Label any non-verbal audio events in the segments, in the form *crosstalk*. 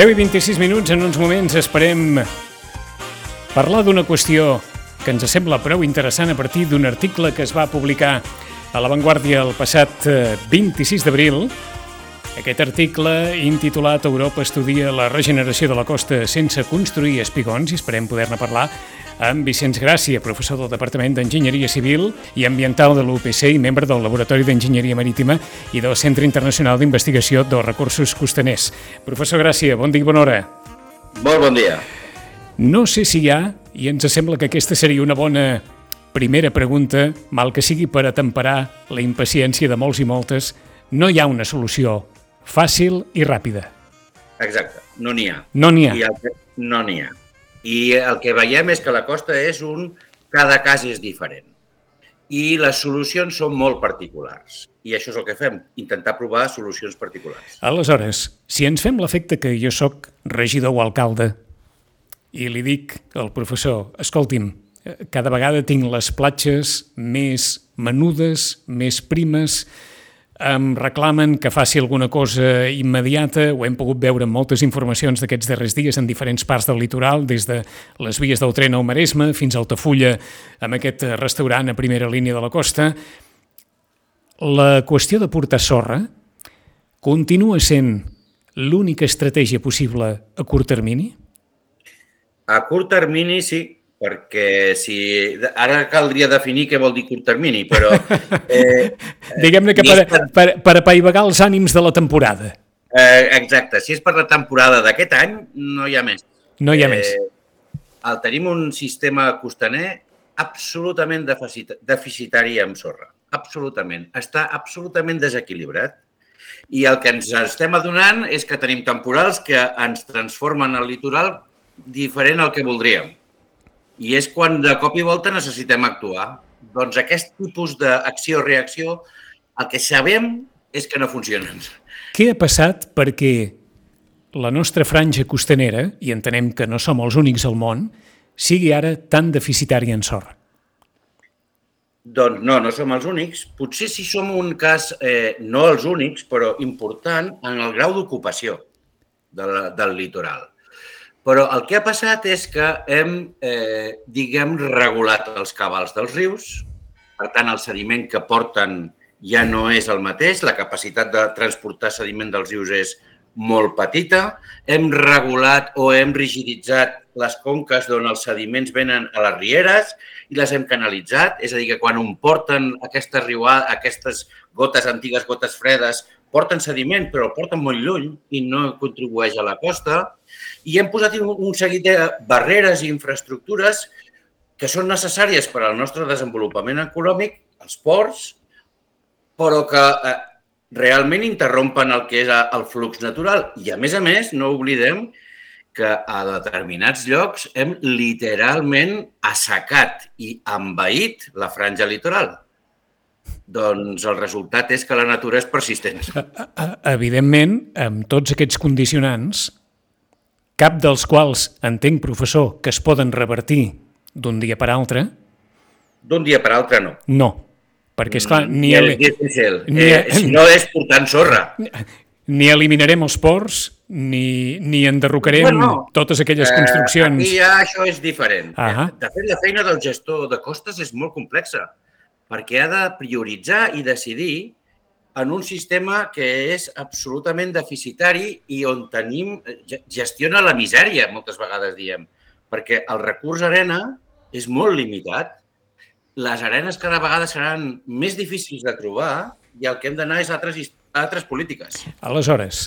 Deu i 26 minuts, en uns moments esperem parlar d'una qüestió que ens sembla prou interessant a partir d'un article que es va publicar a La Vanguardia el passat eh, 26 d'abril. Aquest article, intitulat Europa estudia la regeneració de la costa sense construir espigons, i esperem poder-ne parlar amb Vicenç Gràcia, professor del Departament d'Enginyeria Civil i Ambiental de l'UPC i membre del Laboratori d'Enginyeria Marítima i del Centre Internacional d'Investigació dels Recursos Costaners. Professor Gràcia, bon dia i bona hora. Molt bon dia. No sé si hi ha, i ens sembla que aquesta seria una bona primera pregunta, mal que sigui per atemperar la impaciència de molts i moltes, no hi ha una solució fàcil i ràpida. Exacte, no n'hi ha. No n'hi ha. I el que, no n'hi ha. I el que veiem és que la costa és un... Cada cas és diferent. I les solucions són molt particulars. I això és el que fem, intentar provar solucions particulars. Aleshores, si ens fem l'efecte que jo sóc regidor o alcalde i li dic al professor, escolti'm, eh, cada vegada tinc les platges més menudes, més primes, em reclamen que faci alguna cosa immediata, ho hem pogut veure en moltes informacions d'aquests darrers dies en diferents parts del litoral, des de les vies del tren al Maresme fins a Altafulla, amb aquest restaurant a primera línia de la costa. La qüestió de portar sorra continua sent l'única estratègia possible a curt termini? A curt termini, sí, perquè si... Ara caldria definir què vol dir curt termini, però... *laughs* Eh, Diguem-ne que per, per, per apaivagar els ànims de la temporada. Eh, exacte. Si és per la temporada d'aquest any, no hi ha més. No hi ha eh, més. El, tenim un sistema costaner absolutament deficitari amb sorra. Absolutament. Està absolutament desequilibrat. I el que ens estem adonant és que tenim temporals que ens transformen el litoral diferent al que voldríem. I és quan de cop i volta necessitem actuar. Doncs aquest tipus d'acció-reacció, el que sabem és que no funcionen. Què ha passat perquè la nostra franja costanera, i entenem que no som els únics al món, sigui ara tan deficitària en sorra? Doncs no, no som els únics. Potser si som un cas, eh, no els únics, però important en el grau d'ocupació del, del litoral. Però el que ha passat és que hem, eh, diguem, regulat els cabals dels rius, per tant, el sediment que porten ja no és el mateix, la capacitat de transportar sediment dels rius és molt petita, hem regulat o hem rigiditzat les conques d'on els sediments venen a les rieres i les hem canalitzat, és a dir, que quan on porten aquestes, riuades, aquestes gotes, antigues gotes fredes, porten sediment, però porten molt lluny i no contribueix a la costa i hem posat un seguit de barreres i infraestructures que són necessàries per al nostre desenvolupament econòmic, els ports, però que eh, realment interrompen el que és el flux natural. I, a més a més, no oblidem que a determinats llocs hem literalment assecat i envaït la franja litoral. Doncs el resultat és que la natura és persistent. *laughs* Evidentment, amb tots aquests condicionants, cap dels quals entenc, professor, que es poden revertir d'un dia per altre? D'un dia per altre, no. No, perquè, és clar, ni... El, difícil. Ni, eh, si no és portant sorra. Ni eliminarem els ports, ni, ni enderrocarem bueno, totes aquelles construccions. Eh, aquí ja això és diferent. Uh -huh. De fet, la feina del gestor de costes és molt complexa, perquè ha de prioritzar i decidir en un sistema que és absolutament deficitari i on tenim, gestiona la misèria, moltes vegades diem, perquè el recurs arena és molt limitat les arenes cada vegada seran més difícils de trobar i el que hem d'anar és a altres, a altres polítiques. Aleshores,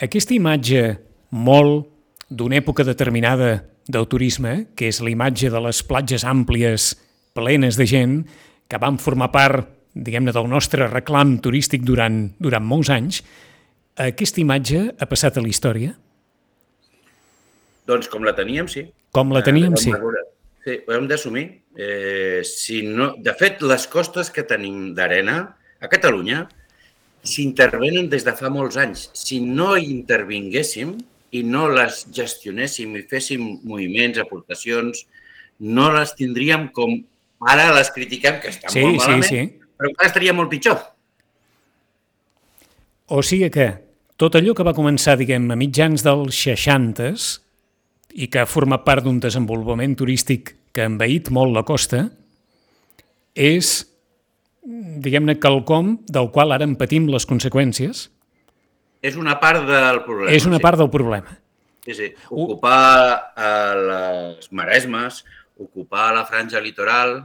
aquesta imatge molt d'una època determinada del turisme, que és la imatge de les platges àmplies, plenes de gent, que van formar part, diguem-ne, del nostre reclam turístic durant, durant molts anys, aquesta imatge ha passat a la història? Doncs com la teníem, sí. Com la teníem, sí. Sí, ho hem d'assumir. Eh, si no... De fet, les costes que tenim d'arena a Catalunya s'intervenen des de fa molts anys. Si no hi intervinguéssim i no les gestionéssim i féssim moviments, aportacions, no les tindríem com ara les critiquem, que estan Sí, molt sí, malament, sí. Però encara estaria molt pitjor. O sigui que tot allò que va començar, diguem, a mitjans dels 60s i que ha format part d'un desenvolupament turístic que ha envaït molt la costa, és, diguem-ne, quelcom del qual ara en patim les conseqüències. És una part del problema. És una sí. part del problema. Sí, sí. Ocupar a les Maresmes, ocupar la franja litoral,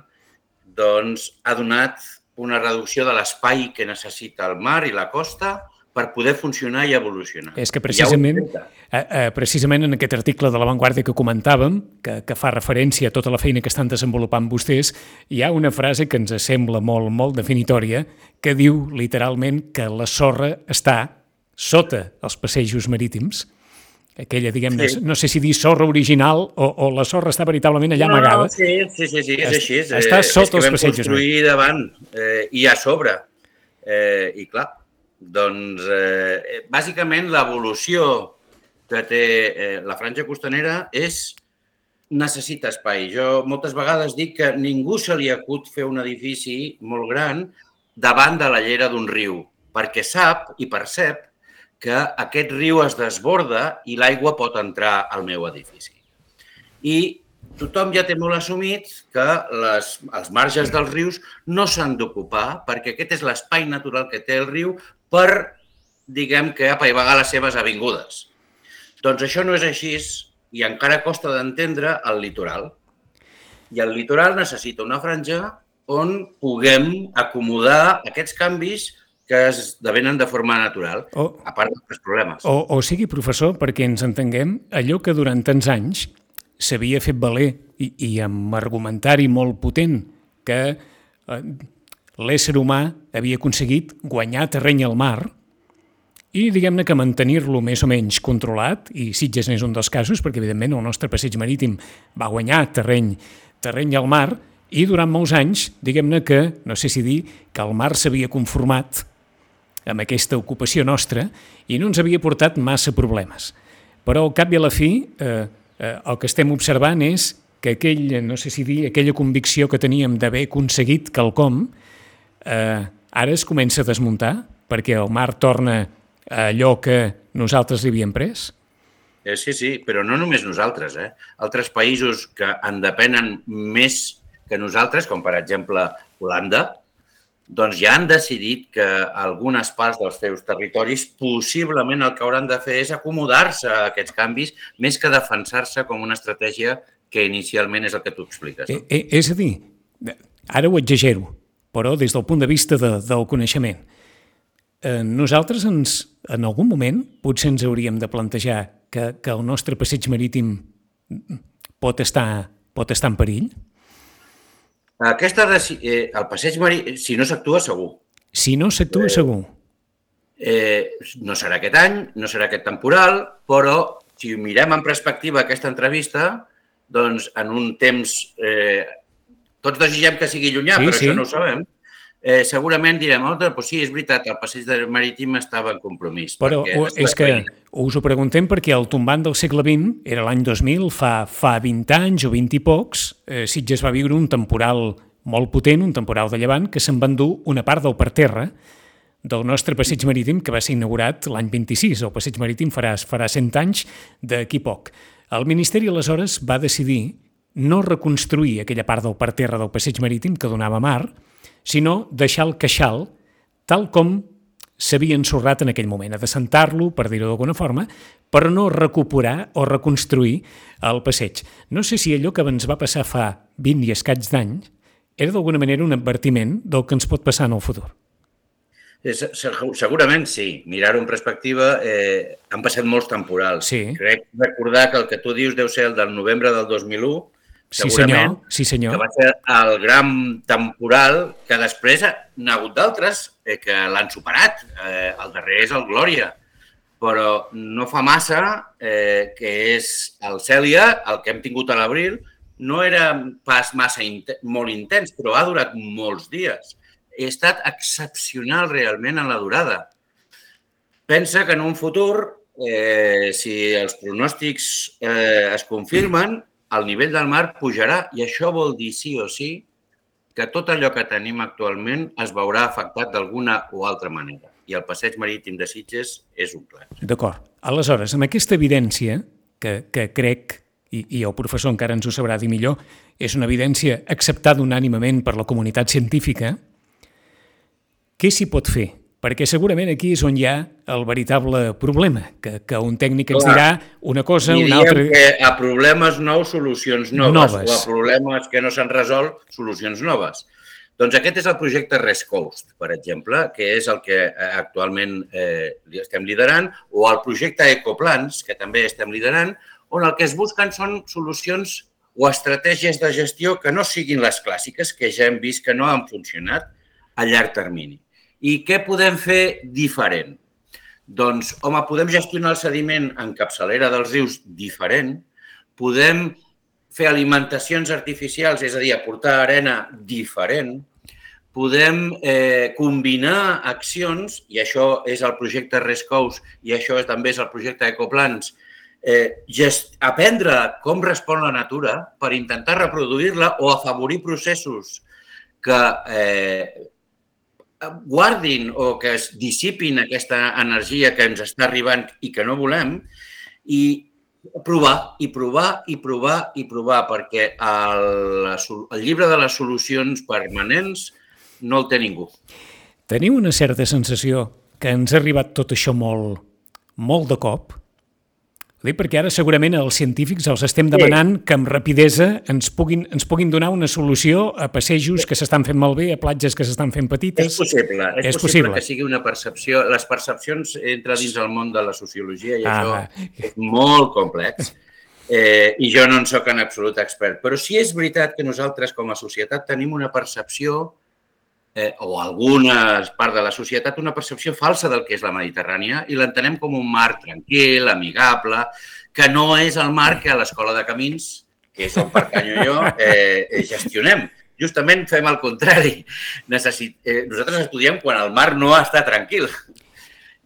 doncs ha donat una reducció de l'espai que necessita el mar i la costa per poder funcionar i evolucionar. És que ja precisament, intenta. eh, eh, precisament en aquest article de La Vanguardia que comentàvem, que, que fa referència a tota la feina que estan desenvolupant vostès, hi ha una frase que ens sembla molt, molt definitòria, que diu literalment que la sorra està sota els passejos marítims. Aquella, diguem Sí. no sé si dir sorra original o, o la sorra està veritablement allà No, amagada. sí, sí, sí, sí, és així. és, està eh, sota és que els vam passejos, construir davant eh, i a sobre. Eh, I clar, doncs, eh, bàsicament l'evolució que té eh, la franja costanera és necessita espai. Jo moltes vegades dic que ningú se li acut fer un edifici molt gran davant de la llera d'un riu, perquè sap i percep que aquest riu es desborda i l'aigua pot entrar al meu edifici. I tothom ja té molt assumit que les, els marges dels rius no s'han d'ocupar perquè aquest és l'espai natural que té el riu per, diguem que, apaivagar les seves avingudes. Doncs això no és així i encara costa d'entendre el litoral. I el litoral necessita una franja on puguem acomodar aquests canvis que esdevenen de forma natural, O, a part dels problemes. o, o sigui, professor, perquè ens entenguem, allò que durant tants anys s'havia fet valer i, i amb argumentari molt potent que eh, l'ésser humà havia aconseguit guanyar terreny al mar i diguem-ne que mantenir-lo més o menys controlat, i Sitges n'és un dels casos, perquè evidentment el nostre passeig marítim va guanyar terreny, terreny al mar, i durant molts anys, diguem-ne que, no sé si dir, que el mar s'havia conformat amb aquesta ocupació nostra i no ens havia portat massa problemes. Però al cap i a la fi eh, eh, el que estem observant és que aquell, no sé si dir, aquella convicció que teníem d'haver aconseguit quelcom eh, ara es comença a desmuntar perquè el mar torna a allò que nosaltres li havíem pres? Eh, Sí, sí, però no només nosaltres. Eh? Altres països que en depenen més que nosaltres, com per exemple Holanda, doncs ja han decidit que algunes parts dels seus territoris possiblement el que hauran de fer és acomodar-se a aquests canvis més que defensar-se com una estratègia que inicialment és el que tu expliques. Eh, eh, és a dir, ara ho exagero, però des del punt de vista de, del coneixement, eh, nosaltres ens, en algun moment potser ens hauríem de plantejar que, que el nostre passeig marítim pot estar, pot estar en perill? Aquesta, eh, el passeig marí, si no s'actua, segur. Si no s'actua, segur. Eh, no serà aquest any, no serà aquest temporal, però si mirem en perspectiva aquesta entrevista, doncs en un temps... Eh, tots desitgem que sigui llunyà, Sí, però sí. això no ho sabem. Eh, segurament direm, oh, doncs sí, és veritat, el passeig de marítim estava en compromís. Però o, és que feina. us ho preguntem perquè el tombant del segle XX era l'any 2000, fa, fa 20 anys o 20 i pocs, eh, Sitges va viure un temporal molt potent, un temporal de llevant, que se'n va endur una part del parterre del nostre passeig marítim que va ser inaugurat l'any 26. El passeig marítim farà, farà 100 anys d'aquí poc. El Ministeri aleshores va decidir no reconstruir aquella part del parterre del passeig marítim que donava mar, sinó deixar el queixal tal com s'havia ensorrat en aquell moment, a descentar-lo, per dir-ho d'alguna forma, però no recuperar o reconstruir el passeig. No sé si allò que ens va passar fa 20 i escaig d'anys, era d'alguna manera un advertiment del que ens pot passar en el futur. Segurament sí. Mirar-ho en perspectiva, eh, han passat molts temporals. Sí. Crec recordar que el que tu dius deu ser el del novembre del 2001, Sí, senyor. Sí, senyor. Que va ser el gran temporal que després n'ha hagut d'altres eh, que l'han superat. Eh, el darrer és el Glòria. Però no fa massa eh, que és el Cèlia, el que hem tingut a l'abril, no era pas massa int molt intens, però ha durat molts dies he estat excepcional realment en la durada. Pensa que en un futur, eh, si els pronòstics eh, es confirmen, el nivell del mar pujarà i això vol dir sí o sí que tot allò que tenim actualment es veurà afectat d'alguna o altra manera. I el passeig marítim de Sitges és un clar. D'acord. Aleshores, amb aquesta evidència, que, que crec, i, i el professor encara ens ho sabrà dir millor, és una evidència acceptada unànimament per la comunitat científica, què s'hi pot fer? Perquè segurament aquí és on hi ha el veritable problema, que, que un tècnic ens dirà una cosa, una altra... que a problemes nous, solucions noves, noves. o a problemes que no s'han resolt, solucions noves. Doncs aquest és el projecte Rest Coast, per exemple, que és el que eh, actualment eh, estem liderant, o el projecte Ecoplans, que també estem liderant, on el que es busquen són solucions o estratègies de gestió que no siguin les clàssiques, que ja hem vist que no han funcionat a llarg termini. I què podem fer diferent? Doncs, home, podem gestionar el sediment en capçalera dels rius diferent, podem fer alimentacions artificials, és a dir, aportar arena diferent, podem eh, combinar accions, i això és el projecte Rescous i això també és el projecte Ecoplans, eh, gest, aprendre com respon la natura per intentar reproduir-la o afavorir processos que eh, guardin o que es dissipin aquesta energia que ens està arribant i que no volem i provar, i provar, i provar, i provar, perquè el, el llibre de les solucions permanents no el té ningú. Teniu una certa sensació que ens ha arribat tot això molt, molt de cop? Dic perquè ara segurament els científics els estem demanant que amb rapidesa ens puguin, ens puguin donar una solució a passejos que s'estan fent malbé, a platges que s'estan fent petites. És possible, és, és possible, possible que sigui una percepció. Les percepcions entra dins el món de la sociologia i ah. això és molt complex. Eh, I jo no en sóc en absolut expert. Però sí és veritat que nosaltres com a societat tenim una percepció eh, o alguna part de la societat una percepció falsa del que és la Mediterrània i l'entenem com un mar tranquil, amigable, que no és el mar que a l'Escola de Camins, que és on pertanyo jo, eh, eh, gestionem. Justament fem el contrari. Necessit, eh, nosaltres estudiem quan el mar no està tranquil.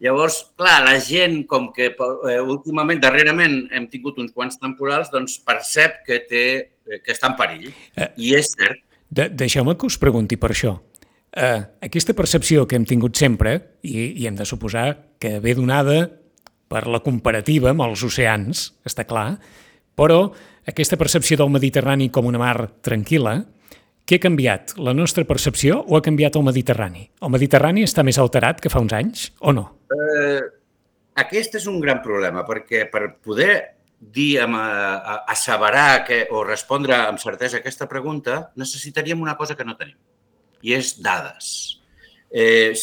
Llavors, clar, la gent, com que eh, últimament, darrerament, hem tingut uns quants temporals, doncs percep que, té, eh, que està en perill. Eh, I és cert. De Deixeu-me que us pregunti per això eh, aquesta percepció que hem tingut sempre, i, i hem de suposar que ve donada per la comparativa amb els oceans, està clar, però aquesta percepció del Mediterrani com una mar tranquil·la, què ha canviat? La nostra percepció o ha canviat el Mediterrani? El Mediterrani està més alterat que fa uns anys o no? Eh, aquest és un gran problema, perquè per poder dir, asseverar que, o respondre amb certesa a aquesta pregunta, necessitaríem una cosa que no tenim i és dades. Eh,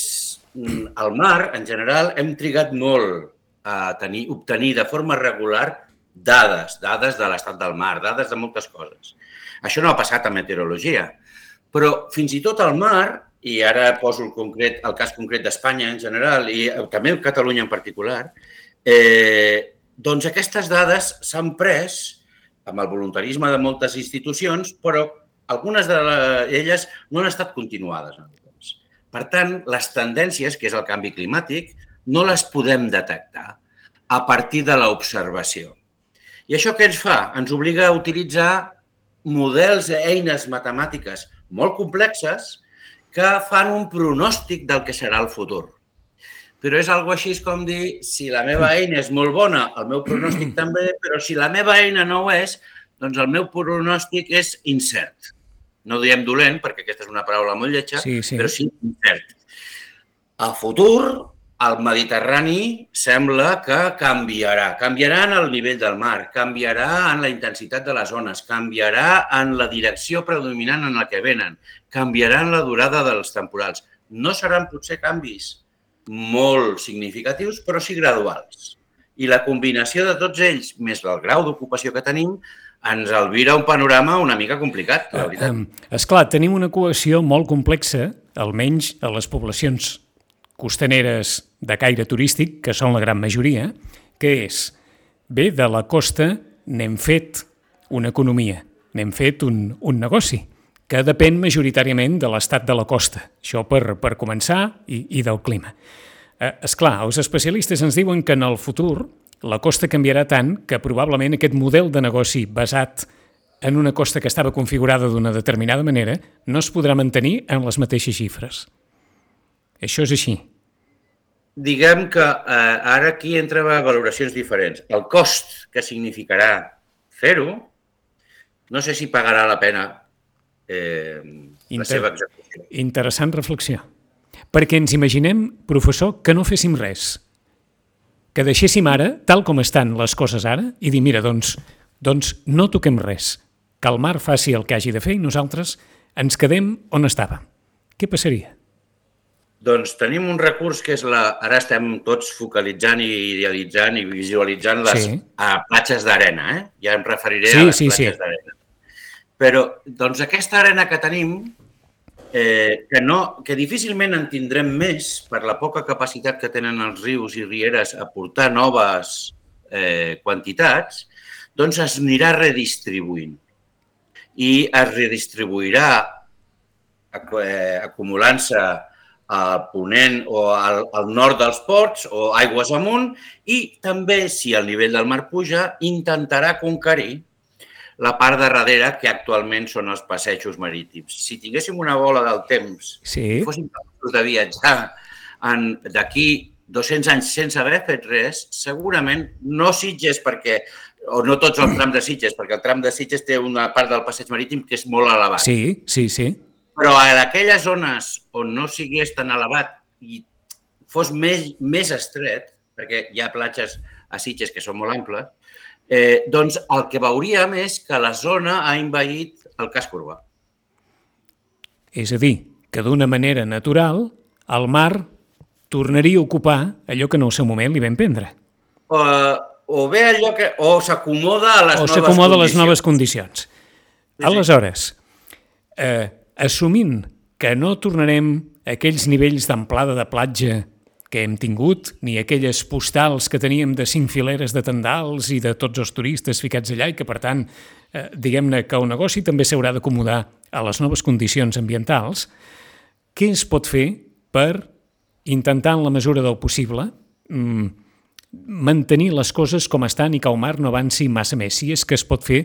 al mar, en general, hem trigat molt a tenir, obtenir de forma regular dades, dades de l'estat del mar, dades de moltes coses. Això no ha passat a meteorologia, però fins i tot al mar, i ara poso el, concret, el cas concret d'Espanya en general i també Catalunya en particular, eh, doncs aquestes dades s'han pres amb el voluntarisme de moltes institucions, però algunes d'elles no han estat continuades. Per tant, les tendències, que és el canvi climàtic, no les podem detectar a partir de l'observació. I això què ens fa? Ens obliga a utilitzar models, eines matemàtiques molt complexes que fan un pronòstic del que serà el futur. Però és algo així com dir, si la meva eina és molt bona, el meu pronòstic també, però si la meva eina no ho és, doncs el meu pronòstic és incert no diem dolent, perquè aquesta és una paraula molt lletja, sí, sí. però sí incert. A futur, el Mediterrani sembla que canviarà. Canviarà en el nivell del mar, canviarà en la intensitat de les ones, canviarà en la direcció predominant en la que venen, canviarà en la durada dels temporals. No seran potser canvis molt significatius, però sí graduals. I la combinació de tots ells, més el grau d'ocupació que tenim, ens albira un panorama una mica complicat, la veritat. Eh, eh, esclar, tenim una cohesió molt complexa, almenys a les poblacions costaneres de caire turístic, que són la gran majoria, que és, bé, de la costa n'hem fet una economia, n'hem fet un, un negoci, que depèn majoritàriament de l'estat de la costa. Això per, per començar i, i del clima. Eh, esclar, els especialistes ens diuen que en el futur la costa canviarà tant que probablement aquest model de negoci basat en una costa que estava configurada d'una determinada manera no es podrà mantenir en les mateixes xifres. Això és així. Diguem que eh, ara aquí entra valoracions diferents. El cost que significarà fer-ho, no sé si pagarà la pena eh, la Inter seva execució. Interessant reflexió. Perquè ens imaginem, professor, que no féssim res. Que deixéssim ara, tal com estan les coses ara, i dir, mira, doncs, doncs no toquem res. Que el mar faci el que hagi de fer i nosaltres ens quedem on estàvem. Què passaria? Doncs tenim un recurs que és la... Ara estem tots focalitzant i idealitzant i visualitzant les sí. a platges d'arena, eh? Ja em referiré sí, a les sí, platges sí. d'arena. Però, doncs, aquesta arena que tenim, eh, que, no, que difícilment en tindrem més per la poca capacitat que tenen els rius i rieres a portar noves eh, quantitats, doncs es anirà redistribuint. I es redistribuirà eh, acumulant-se a Ponent o al, al nord dels ports o aigües amunt i també, si el nivell del mar puja, intentarà conquerir la part de darrere que actualment són els passejos marítims. Si tinguéssim una bola del temps sí. i fóssim capaços de viatjar d'aquí 200 anys sense haver fet res, segurament no Sitges perquè o no tots els trams de Sitges, perquè el tram de Sitges té una part del passeig marítim que és molt elevat. Sí, sí, sí però en aquelles zones on no sigués tan elevat i fos més, més estret, perquè hi ha platges a Sitges que són molt amples, eh, doncs el que veuríem és que la zona ha invaït el casc urbà. És a dir, que d'una manera natural el mar tornaria a ocupar allò que en el seu moment li vam prendre. O, o bé allò que... o s'acomoda a les o noves condicions. O a les noves condicions. Sí, Aleshores, eh, assumint que no tornarem a aquells nivells d'amplada de platja que hem tingut, ni aquelles postals que teníem de cinc fileres de tendals i de tots els turistes ficats allà i que, per tant, eh, diguem-ne que el negoci també s'haurà d'acomodar a les noves condicions ambientals, què es pot fer per intentar, en la mesura del possible, mm, mantenir les coses com estan i que el mar no avanci massa més, si és que es pot fer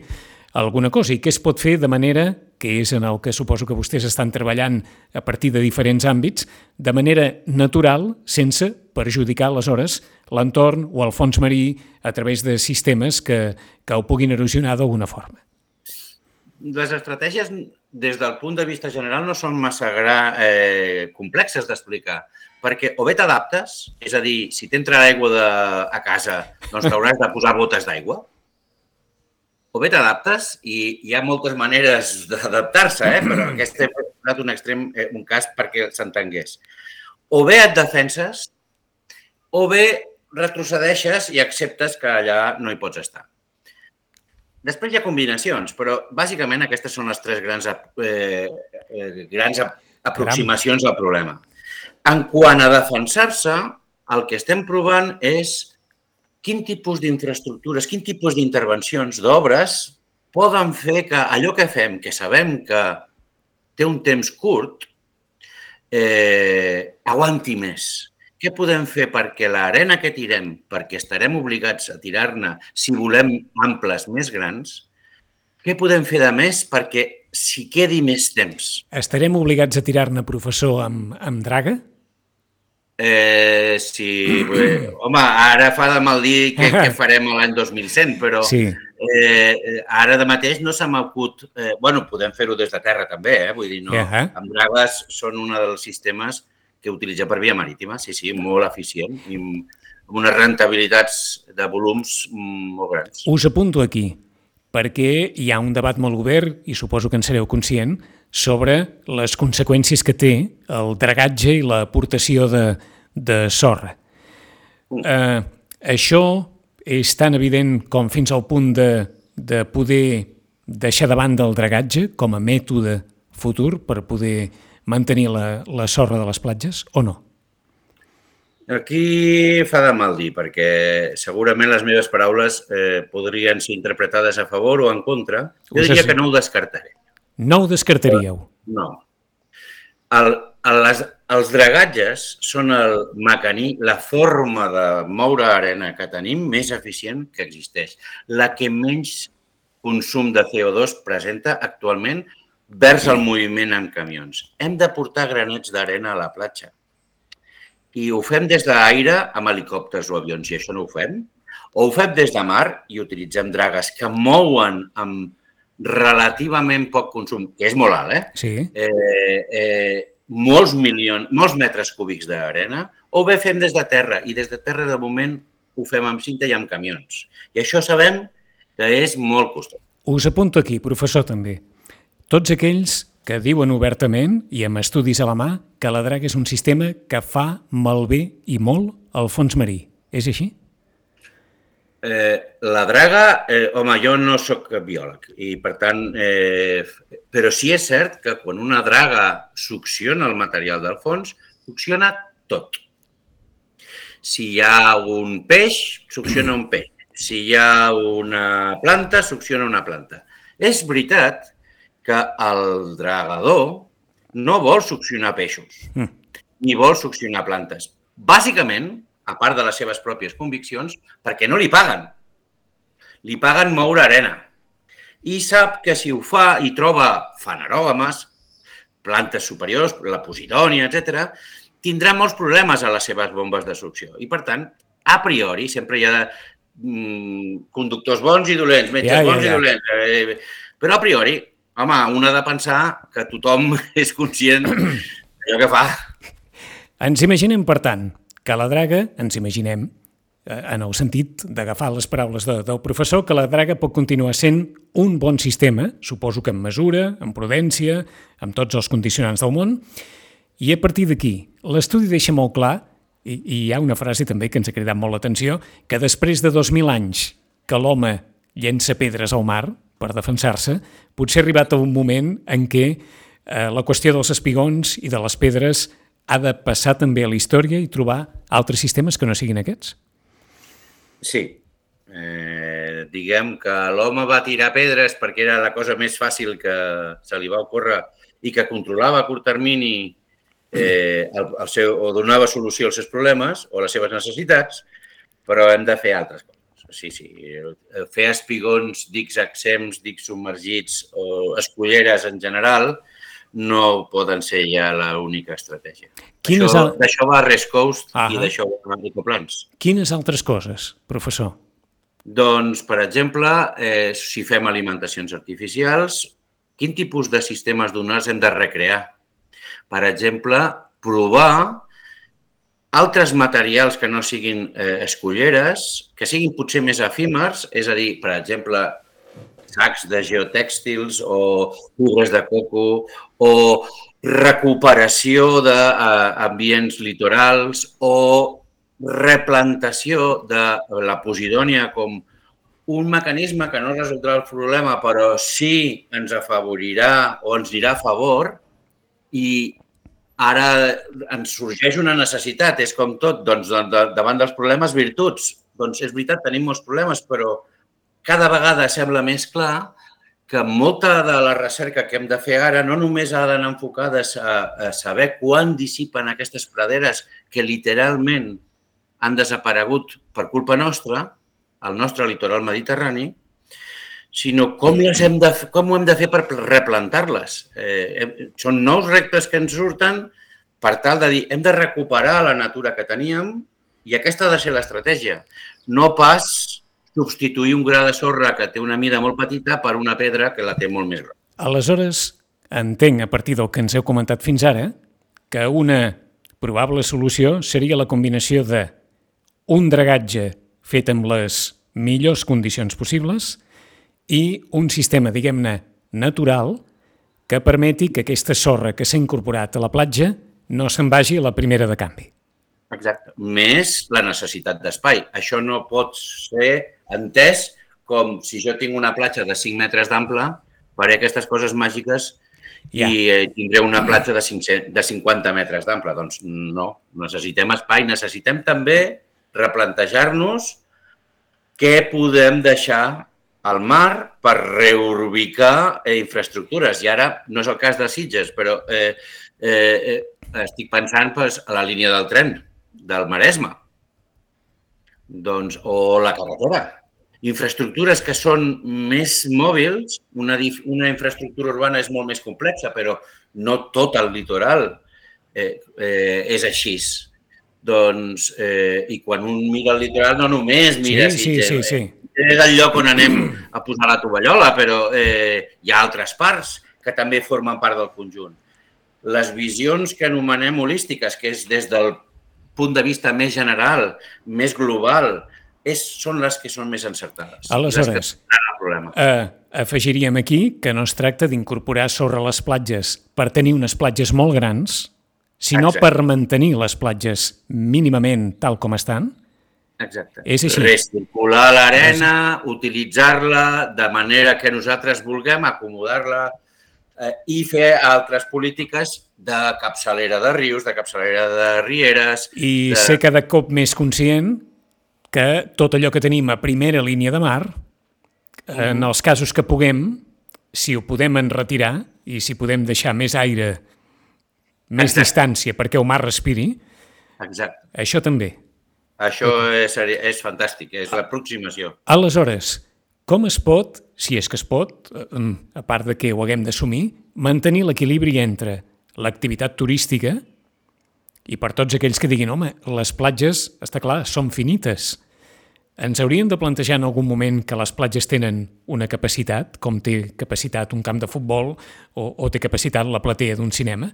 alguna cosa? I què es pot fer de manera, que és en el que suposo que vostès estan treballant a partir de diferents àmbits, de manera natural, sense perjudicar aleshores l'entorn o el fons marí a través de sistemes que, que ho puguin erosionar d'alguna forma. Les estratègies, des del punt de vista general, no són massa gra, eh, complexes d'explicar, perquè o bé t'adaptes, és a dir, si t'entra aigua de, a casa, doncs t'hauràs de posar botes d'aigua, o bé t'adaptes i hi ha moltes maneres d'adaptar-se, eh? però *clears throat* aquest he posat un extrem, eh, un cas perquè s'entengués. O bé et defenses, o bé retrocedeixes i acceptes que allà no hi pots estar. Després hi ha combinacions, però bàsicament aquestes són les tres grans, eh, eh, grans aproximacions al problema. En quant a defensar-se, el que estem provant és quin tipus d'infraestructures, quin tipus d'intervencions, d'obres poden fer que allò que fem, que sabem que té un temps curt, eh, aguanti més. Què podem fer perquè l'arena que tirem, perquè estarem obligats a tirar-ne si volem amples més grans, què podem fer de més perquè s'hi quedi més temps? Estarem obligats a tirar-ne, professor, amb, amb draga? Eh, sí, bé, *clears throat* home, ara fa de mal dir què, què *laughs* farem l'any 2100, però sí. eh, ara de mateix no se m'ha acut... Eh, bueno, podem fer-ho des de terra també, eh? vull dir, no, uh -huh. amb dragues són un dels sistemes que utilitza per via marítima. Sí, sí, molt eficient i amb unes rentabilitats de volums molt grans. Us apunto aquí, perquè hi ha un debat molt obert, i suposo que en sereu conscient, sobre les conseqüències que té el dragatge i l'aportació de, de sorra. Mm. Eh, això és tan evident com fins al punt de, de poder deixar de banda el dragatge com a mètode futur per poder mantenir la, la sorra de les platges o no? Aquí fa de mal dir, perquè segurament les meves paraules eh, podrien ser interpretades a favor o en contra. Jo diria que no ho descartaré. No ho descartaríeu? No. El, el, les, els dragatges són el mecaní, la forma de moure arena que tenim més eficient que existeix. La que menys consum de CO2 presenta actualment vers el moviment en camions. Hem de portar granets d'arena a la platja. I ho fem des d'aire amb helicòpters o avions, i això no ho fem. O ho fem des de mar i utilitzem dragues que mouen amb relativament poc consum, que és molt alt, eh? Sí. Eh, eh, molts milions, molts metres cúbics d'arena, o bé fem des de terra, i des de terra de moment ho fem amb cinta i amb camions. I això sabem que és molt costós. Us apunto aquí, professor, també. Tots aquells que diuen obertament i amb estudis a la mà que la draga és un sistema que fa malbé i molt el fons marí. És així? Eh, la draga, eh, home, jo no sóc biòleg i per tant, eh, però sí és cert que quan una draga succiona el material del fons, succiona tot. Si hi ha un peix, succiona un peix. Si hi ha una planta, succiona una planta. És veritat que el dragador no vol succionar peixos, mm. ni vol succionar plantes. Bàsicament, a part de les seves pròpies conviccions, perquè no li paguen. Li paguen moure arena. I sap que si ho fa i troba fanerògames, plantes superiors, la posidònia, etc, tindrà molts problemes a les seves bombes de succió. I, per tant, a priori, sempre hi ha mm, conductors bons i dolents, metges ja, ja, bons ja. i dolents. Eh, però a priori home, un ha de pensar que tothom *laughs* és conscient d'allò que fa. Ens imaginem, per tant, que la draga, ens imaginem, eh, en el sentit d'agafar les paraules de, del professor, que la draga pot continuar sent un bon sistema, suposo que en mesura, en prudència, amb tots els condicionants del món, i a partir d'aquí, l'estudi deixa molt clar, i, i hi ha una frase també que ens ha cridat molt l'atenció, que després de 2.000 anys que l'home llença pedres al mar, per defensar-se, potser ha arribat a un moment en què eh, la qüestió dels espigons i de les pedres ha de passar també a la història i trobar altres sistemes que no siguin aquests? Sí. Eh, diguem que l'home va tirar pedres perquè era la cosa més fàcil que se li va ocórrer i que controlava a curt termini eh, el, el seu, o donava solució als seus problemes o a les seves necessitats, però hem de fer altres coses sí, sí. Fer espigons, dics exempts, dics submergits o escolleres en general no poden ser ja l'única estratègia. Quines això, al... D'això va Rest Coast ah i d'això va Ecoplans. Quines altres coses, professor? Doncs, per exemple, eh, si fem alimentacions artificials, quin tipus de sistemes donars hem de recrear? Per exemple, provar altres materials que no siguin eh, escolleres, que siguin potser més efímers, és a dir, per exemple, sacs de geotèxtils o fibres de coco o recuperació d'ambients litorals o replantació de la posidònia com un mecanisme que no resoldrà el problema, però sí ens afavorirà o ens dirà a favor i Ara ens sorgeix una necessitat, és com tot, doncs, davant dels problemes, virtuts. Doncs és veritat, tenim molts problemes, però cada vegada sembla més clar que molta de la recerca que hem de fer ara no només ha d'anar enfocades a, a saber quan dissipen aquestes praderes que literalment han desaparegut per culpa nostra, al nostre litoral mediterrani, sinó com, les hem de, com ho hem de fer per replantar-les. Eh, són nous reptes que ens surten per tal de dir hem de recuperar la natura que teníem i aquesta ha de ser l'estratègia. No pas substituir un gra de sorra que té una mida molt petita per una pedra que la té molt més gran. Aleshores, entenc, a partir del que ens heu comentat fins ara, que una probable solució seria la combinació de un dragatge fet amb les millors condicions possibles i un sistema, diguem-ne, natural que permeti que aquesta sorra que s'ha incorporat a la platja no se'n vagi a la primera de canvi. Exacte. Més la necessitat d'espai. Això no pot ser entès com si jo tinc una platja de 5 metres d'ample, faré aquestes coses màgiques ja. i eh, tindré una platja de, 500, de 50 metres d'ample. Doncs no, necessitem espai, necessitem també replantejar-nos què podem deixar al mar per reubicar eh, infraestructures. I ara no és el cas de Sitges, però eh, eh, estic pensant pues, a la línia del tren del Maresme doncs, o la carretera. Infraestructures que són més mòbils, una, una infraestructura urbana és molt més complexa, però no tot el litoral eh, eh, és així. Doncs, eh, i quan un mira el litoral no només mira sí, sí, sí, sí. és el lloc on anem a posar la tovallola, però eh, hi ha altres parts que també formen part del conjunt. Les visions que anomenem holístiques, que és des del punt de vista més general, més global, és, són les que són més encertades. Aleshores, eh, afegiríem aquí que no es tracta d'incorporar sobre les platges per tenir unes platges molt grans, sinó Exacte. per mantenir les platges mínimament tal com estan? Exacte. És així. Recircular l'arena, utilitzar-la de manera que nosaltres vulguem, acomodar-la eh, i fer altres polítiques de capçalera de rius, de capçalera de rieres... I de... ser cada cop més conscient que tot allò que tenim a primera línia de mar, en els casos que puguem, si ho podem enretirar i si podem deixar més aire més Exacte. distància perquè el mar respiri, Exacte. això també. Això és, és fantàstic, és l'aproximació. Aleshores, com es pot, si és que es pot, a part de que ho haguem d'assumir, mantenir l'equilibri entre l'activitat turística i per tots aquells que diguin, home, les platges, està clar, són finites, ens hauríem de plantejar en algun moment que les platges tenen una capacitat, com té capacitat un camp de futbol o, o té capacitat la platea d'un cinema.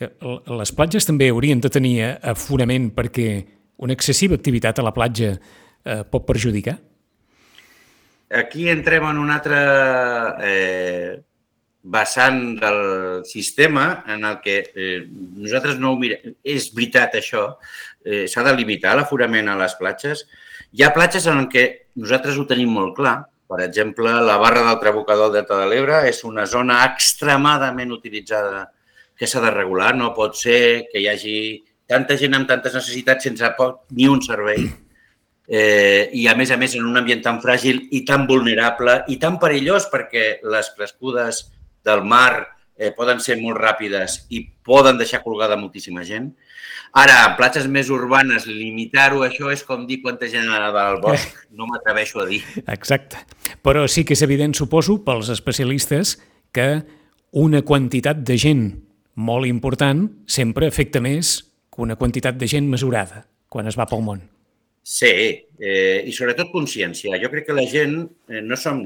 Eh, les platges també haurien de tenir aforament perquè una excessiva activitat a la platja eh, pot perjudicar? Aquí entrem en un altre eh, vessant del sistema en el que eh, nosaltres no ho mirem. És veritat això, eh, s'ha de limitar l'aforament a les platges, hi ha platges en què nosaltres ho tenim molt clar. Per exemple, la barra del Trabucador del Delta de l'Ebre és una zona extremadament utilitzada que s'ha de regular. No pot ser que hi hagi tanta gent amb tantes necessitats sense ni un servei. Eh, I, a més a més, en un ambient tan fràgil i tan vulnerable i tan perillós perquè les crescudes del mar eh, poden ser molt ràpides i poden deixar colgada moltíssima gent. Ara, en platges més urbanes, limitar-ho, això és com dir quanta gent anava al bosc. No m'atreveixo a dir. Exacte. Però sí que és evident, suposo, pels especialistes, que una quantitat de gent molt important sempre afecta més que una quantitat de gent mesurada quan es va pel món. Sí, eh, i sobretot consciència. Jo crec que la gent eh, no som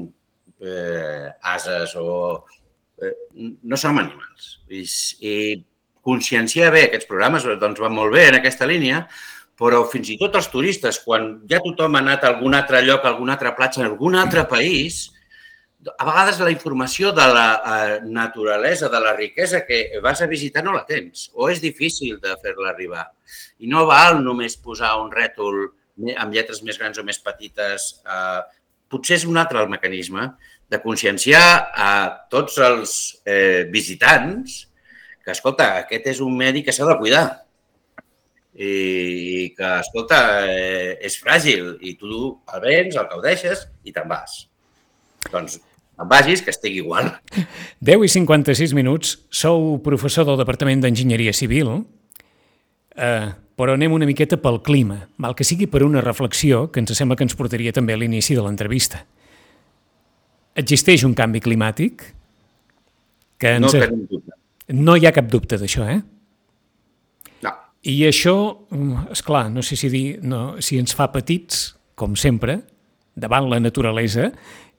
eh, ases o... Eh, no som animals. I, i conscienciar bé aquests programes, doncs van molt bé en aquesta línia, però fins i tot els turistes, quan ja tothom ha anat a algun altre lloc, a alguna altra platja, en algun altre país, a vegades la informació de la eh, naturalesa, de la riquesa que vas a visitar no la tens o és difícil de fer-la arribar. I no val només posar un rètol amb lletres més grans o més petites. Eh, potser és un altre el mecanisme de conscienciar a tots els eh, visitants que, escolta, aquest és un medi que s'ha de cuidar i que, escolta, eh, és fràgil i tu el vens, el gaudeixes i te'n vas. Doncs en vagis, que estigui igual. 10 i 56 minuts. Sou professor del Departament d'Enginyeria Civil, eh, però anem una miqueta pel clima, mal que sigui per una reflexió que ens sembla que ens portaria també a l'inici de l'entrevista. Existeix un canvi climàtic que ens... No tenim dubte. No hi ha cap dubte d'això, eh? No. I això, mm, és clar, no sé si dir, no, si ens fa petits, com sempre, davant la naturalesa,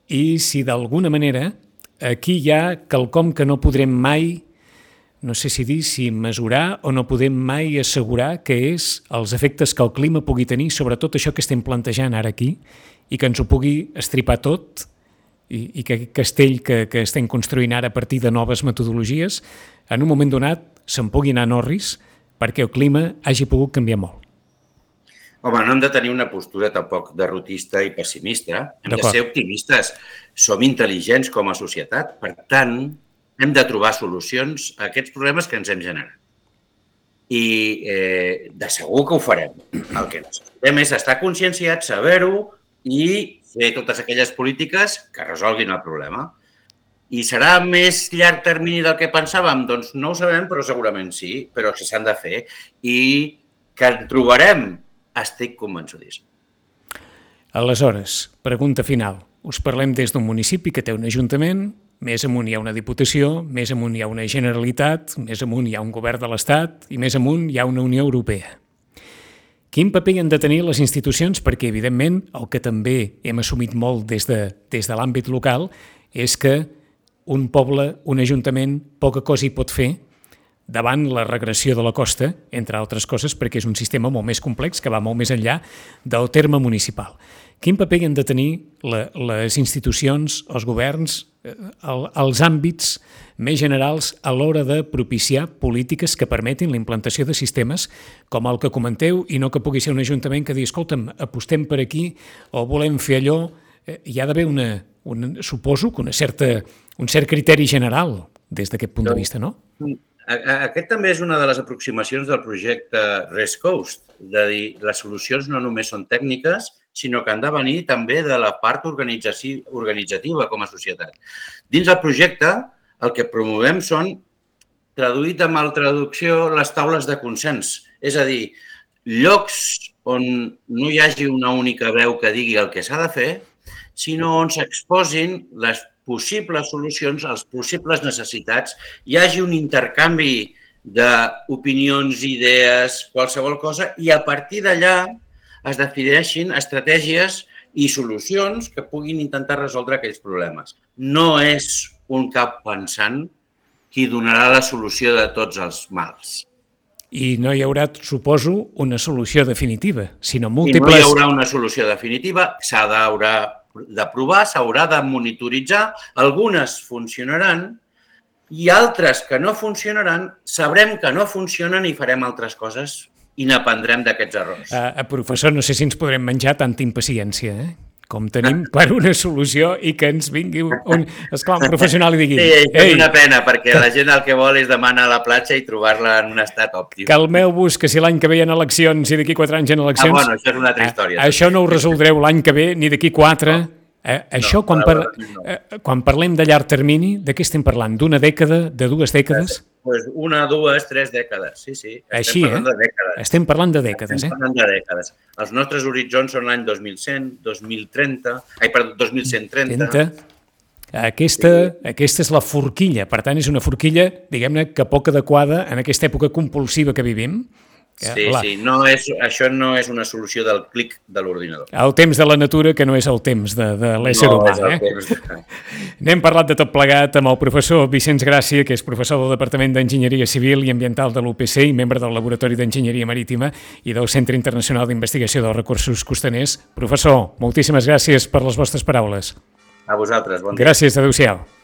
i si d'alguna manera aquí hi ha quelcom que no podrem mai no sé si dir si mesurar o no podem mai assegurar que és els efectes que el clima pugui tenir sobre tot això que estem plantejant ara aquí i que ens ho pugui estripar tot i, i que aquest castell que, que estem construint ara a partir de noves metodologies, en un moment donat se'n pugui anar a Norris perquè el clima hagi pogut canviar molt. Home, no hem de tenir una postura tampoc derrotista i pessimista. Hem de ser optimistes. Som intel·ligents com a societat. Per tant, hem de trobar solucions a aquests problemes que ens hem generat. I eh, de segur que ho farem. El que necessitem és estar conscienciats, saber-ho i fer totes aquelles polítiques que resolguin el problema. I serà més llarg termini del que pensàvem? Doncs no ho sabem, però segurament sí, però que s'han de fer. I que en trobarem, estic convençudíssim. Aleshores, pregunta final. Us parlem des d'un municipi que té un ajuntament, més amunt hi ha una diputació, més amunt hi ha una generalitat, més amunt hi ha un govern de l'Estat i més amunt hi ha una Unió Europea. Quin paper han de tenir les institucions? Perquè, evidentment, el que també hem assumit molt des de, des de l'àmbit local és que un poble, un ajuntament, poca cosa hi pot fer davant la regressió de la costa, entre altres coses, perquè és un sistema molt més complex que va molt més enllà del terme municipal. Quin paper han de tenir la, les institucions, els governs, el, els àmbits més generals a l'hora de propiciar polítiques que permetin la implantació de sistemes com el que comenteu i no que pugui ser un ajuntament que digui escolta'm, apostem per aquí o volem fer allò. Eh, hi ha d'haver una, una, suposo que una certa, un cert criteri general des d'aquest punt de vista, no? Aquest també és una de les aproximacions del projecte Rest Coast, de dir, les solucions no només són tècniques, sinó que han de venir també de la part organitzativa com a societat. Dins del projecte, el que promovem són, traduït amb el traducció, les taules de consens. És a dir, llocs on no hi hagi una única veu que digui el que s'ha de fer, sinó on s'exposin les possibles solucions, les possibles necessitats, hi hagi un intercanvi d'opinions, idees, qualsevol cosa, i a partir d'allà es defineixin estratègies i solucions que puguin intentar resoldre aquells problemes. No és un cap pensant qui donarà la solució de tots els mals. I no hi haurà, suposo, una solució definitiva, sinó múltiples... I no hi haurà una solució definitiva, s'ha d'haurà de provar, s'haurà de monitoritzar, algunes funcionaran i altres que no funcionaran, sabrem que no funcionen i farem altres coses i n'aprendrem d'aquests errors. Uh, professor, no sé si ens podrem menjar tanta impaciència, eh? com tenim *laughs* per una solució i que ens vingui un, esclar, un professional i digui... Sí, és una pena, perquè la gent el que vol és demanar a la platja i trobar-la en un estat òptim. Calmeu-vos que si l'any que ve hi ha eleccions i d'aquí quatre anys hi ha eleccions... Ah, bueno, això és una altra història. Eh, això no ho resoldreu l'any que ve ni d'aquí quatre... No. Eh, això, no, quan, par no. eh, quan parlem de llarg termini, de què estem parlant? D'una dècada, de dues dècades? Pues una, dues, tres dècades, sí, sí. Estem Així, parlant eh? de dècades. Estem parlant de dècades, Estem parlant de dècades. Els nostres horitzons són l'any 2100, 2030, ai, perdó, 2130. 30. Aquesta, sí. aquesta és la forquilla, per tant és una forquilla, diguem-ne, que poc adequada en aquesta època compulsiva que vivim, Sí, la... sí, no és, això no és una solució del clic de l'ordinador. El temps de la natura que no és el temps de, de l'ésser no, humà. Eh? De... *laughs* N'hem parlat de tot plegat amb el professor Vicenç Gràcia, que és professor del Departament d'Enginyeria Civil i Ambiental de l'UPC i membre del Laboratori d'Enginyeria Marítima i del Centre Internacional d'Investigació dels Recursos Costaners. Professor, moltíssimes gràcies per les vostres paraules. A vosaltres, bon dia. Gràcies, adeu-siau.